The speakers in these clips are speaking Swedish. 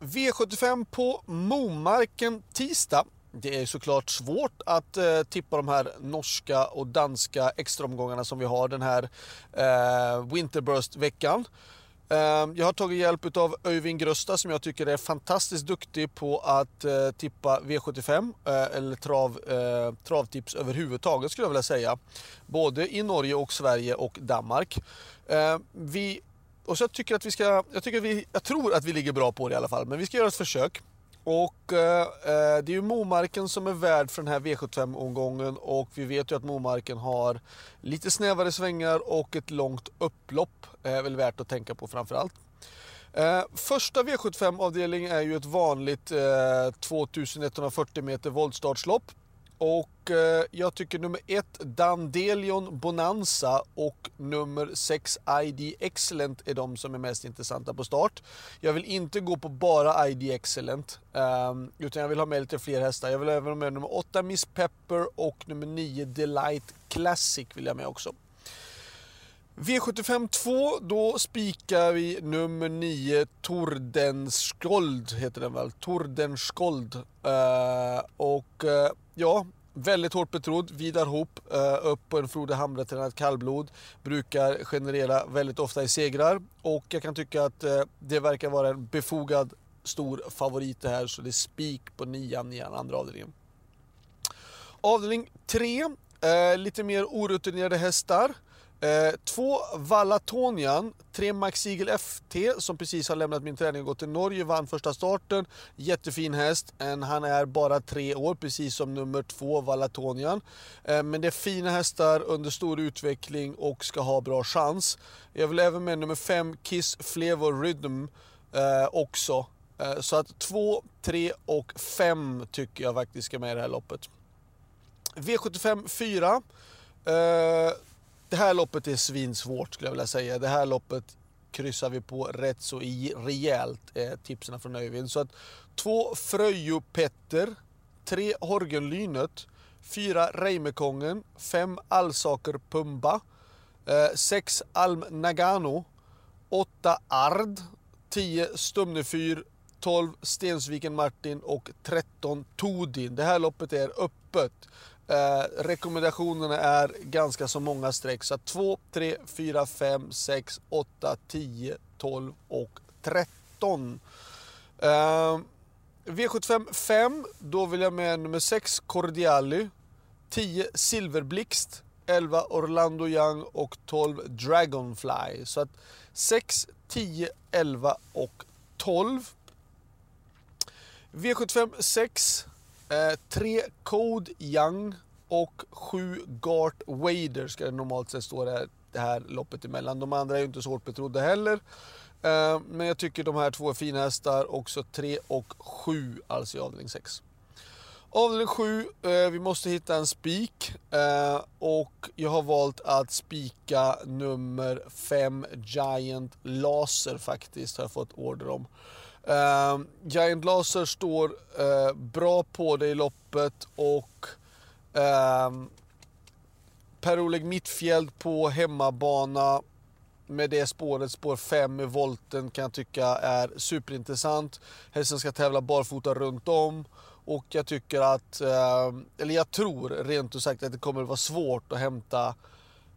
V75 på Momarken tisdag. Det är såklart svårt att eh, tippa de här norska och danska extraomgångarna som vi har den här eh, Winterburst-veckan. Eh, jag har tagit hjälp av Öyvind Grösta som jag tycker är fantastiskt duktig på att eh, tippa V75 eh, eller trav, eh, travtips överhuvudtaget skulle jag vilja säga. Både i Norge och Sverige och Danmark. Eh, vi och så jag tycker att vi ska, jag, tycker att vi, jag tror att vi ligger bra på det i alla fall, men vi ska göra ett försök. Och eh, eh det är ju Momarken som är värd för den här V75-omgången och vi vet ju att Momarken har lite snävare svängar och ett långt upplopp. Eh, är väl värt att tänka på framförallt. Eh, första V75-avdelning är ju ett vanligt eh, 2140 meter voltstartslopp och eh, jag tycker nummer ett Dandelion Bonanza och nummer 6 ID Excellent är de som är mest intressanta på start. Jag vill inte gå på bara ID Excellent, eh, utan jag vill ha med lite fler hästar. Jag vill även ha med nummer 8 Miss Pepper och nummer 9 Delight Classic vill jag med också. V75 2, då spikar vi nummer 9 Tordenskold, heter den väl? Tordenskold. Eh, och eh, ja, väldigt hårt betrodd. Vidar Hop eh, upp på en Frode Hamre-tränad kallblod. Brukar generera väldigt ofta i segrar. Och jag kan tycka att eh, det verkar vara en befogad stor favorit det här, så det är spik på nian i andra avdelningen. Avdelning 3, eh, lite mer orutinerade hästar. Eh, två Vallatonian, tre Max Eagle FT som precis har lämnat min träning och gått till Norge, vann första starten. Jättefin häst, en, han är bara tre år precis som nummer två Vallatonian. Eh, men det är fina hästar under stor utveckling och ska ha bra chans. Jag vill även med nummer fem Kiss Flavor Rhythm eh, också. Eh, så att två, tre och fem tycker jag faktiskt ska med i det här loppet. V75 4. Det här loppet är svinsvårt skulle jag vilja säga. Det här loppet kryssar vi på rätt så rejält, eh, tipsen från Öyvind. Så att två Fröjo Petter, tre Horgenlynet, fyra Reimekongen, fem Allsaker Pumba, eh, sex Alm Nagano, åtta Ard, tio Stumnefyr, 12 Stensviken Martin och 13 Todin. Det här loppet är öppet. Eh, rekommendationerna är ganska så många streck. Så 2, 3, 4, 5, 6, 8, 10, 12 och 13. Eh, V75 5, då vill jag med nummer 6 Cordiali. 10 Silverblixt. 11 Orlando Young och 12 Dragonfly. Så att 6, 10, 11 och 12. V75 6 Eh, tre Code Young och sju Gart Wader ska det normalt sett stå det här, det här loppet emellan. De andra är ju inte så hårt betrodda heller. Eh, men jag tycker de här två är fina hästar, också 3 och 7 alltså i avdelning 6. Avdelning 7, eh, vi måste hitta en spik eh, och jag har valt att spika nummer 5 Giant Laser faktiskt, har jag fått order om. Uh, Giant Laser står uh, bra på det i loppet och uh, Per-Oleg Mittfjäld på hemmabana med det spåret, spår 5 med volten kan jag tycka är superintressant. Hästen ska tävla barfota runt om och jag tycker att, ehm, eller jag tror rent ut sagt att det kommer att vara svårt att hämta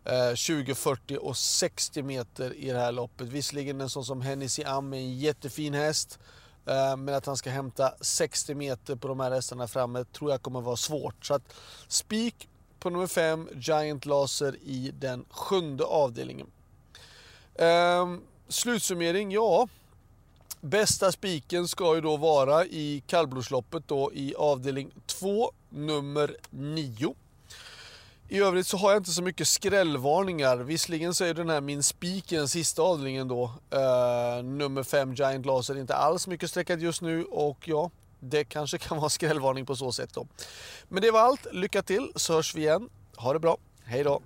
Eh, 20, 40 och 60 meter i det här loppet. Visserligen en sån som Hennessy Am är en jättefin häst. Eh, men att han ska hämta 60 meter på de här hästarna framme tror jag kommer vara svårt. Så att spik på nummer 5, Giant Laser i den sjunde avdelningen. Ehm, slutsummering, ja. Bästa spiken ska ju då vara i kallblodsloppet då i avdelning 2, nummer 9. I övrigt så har jag inte så mycket skrällvarningar. Visserligen så är den här min spik i den sista avdelningen då. Uh, nummer 5 Giant Laser inte alls mycket sträckad just nu och ja, det kanske kan vara skrällvarning på så sätt då. Men det var allt. Lycka till så hörs vi igen. Ha det bra. Hej då!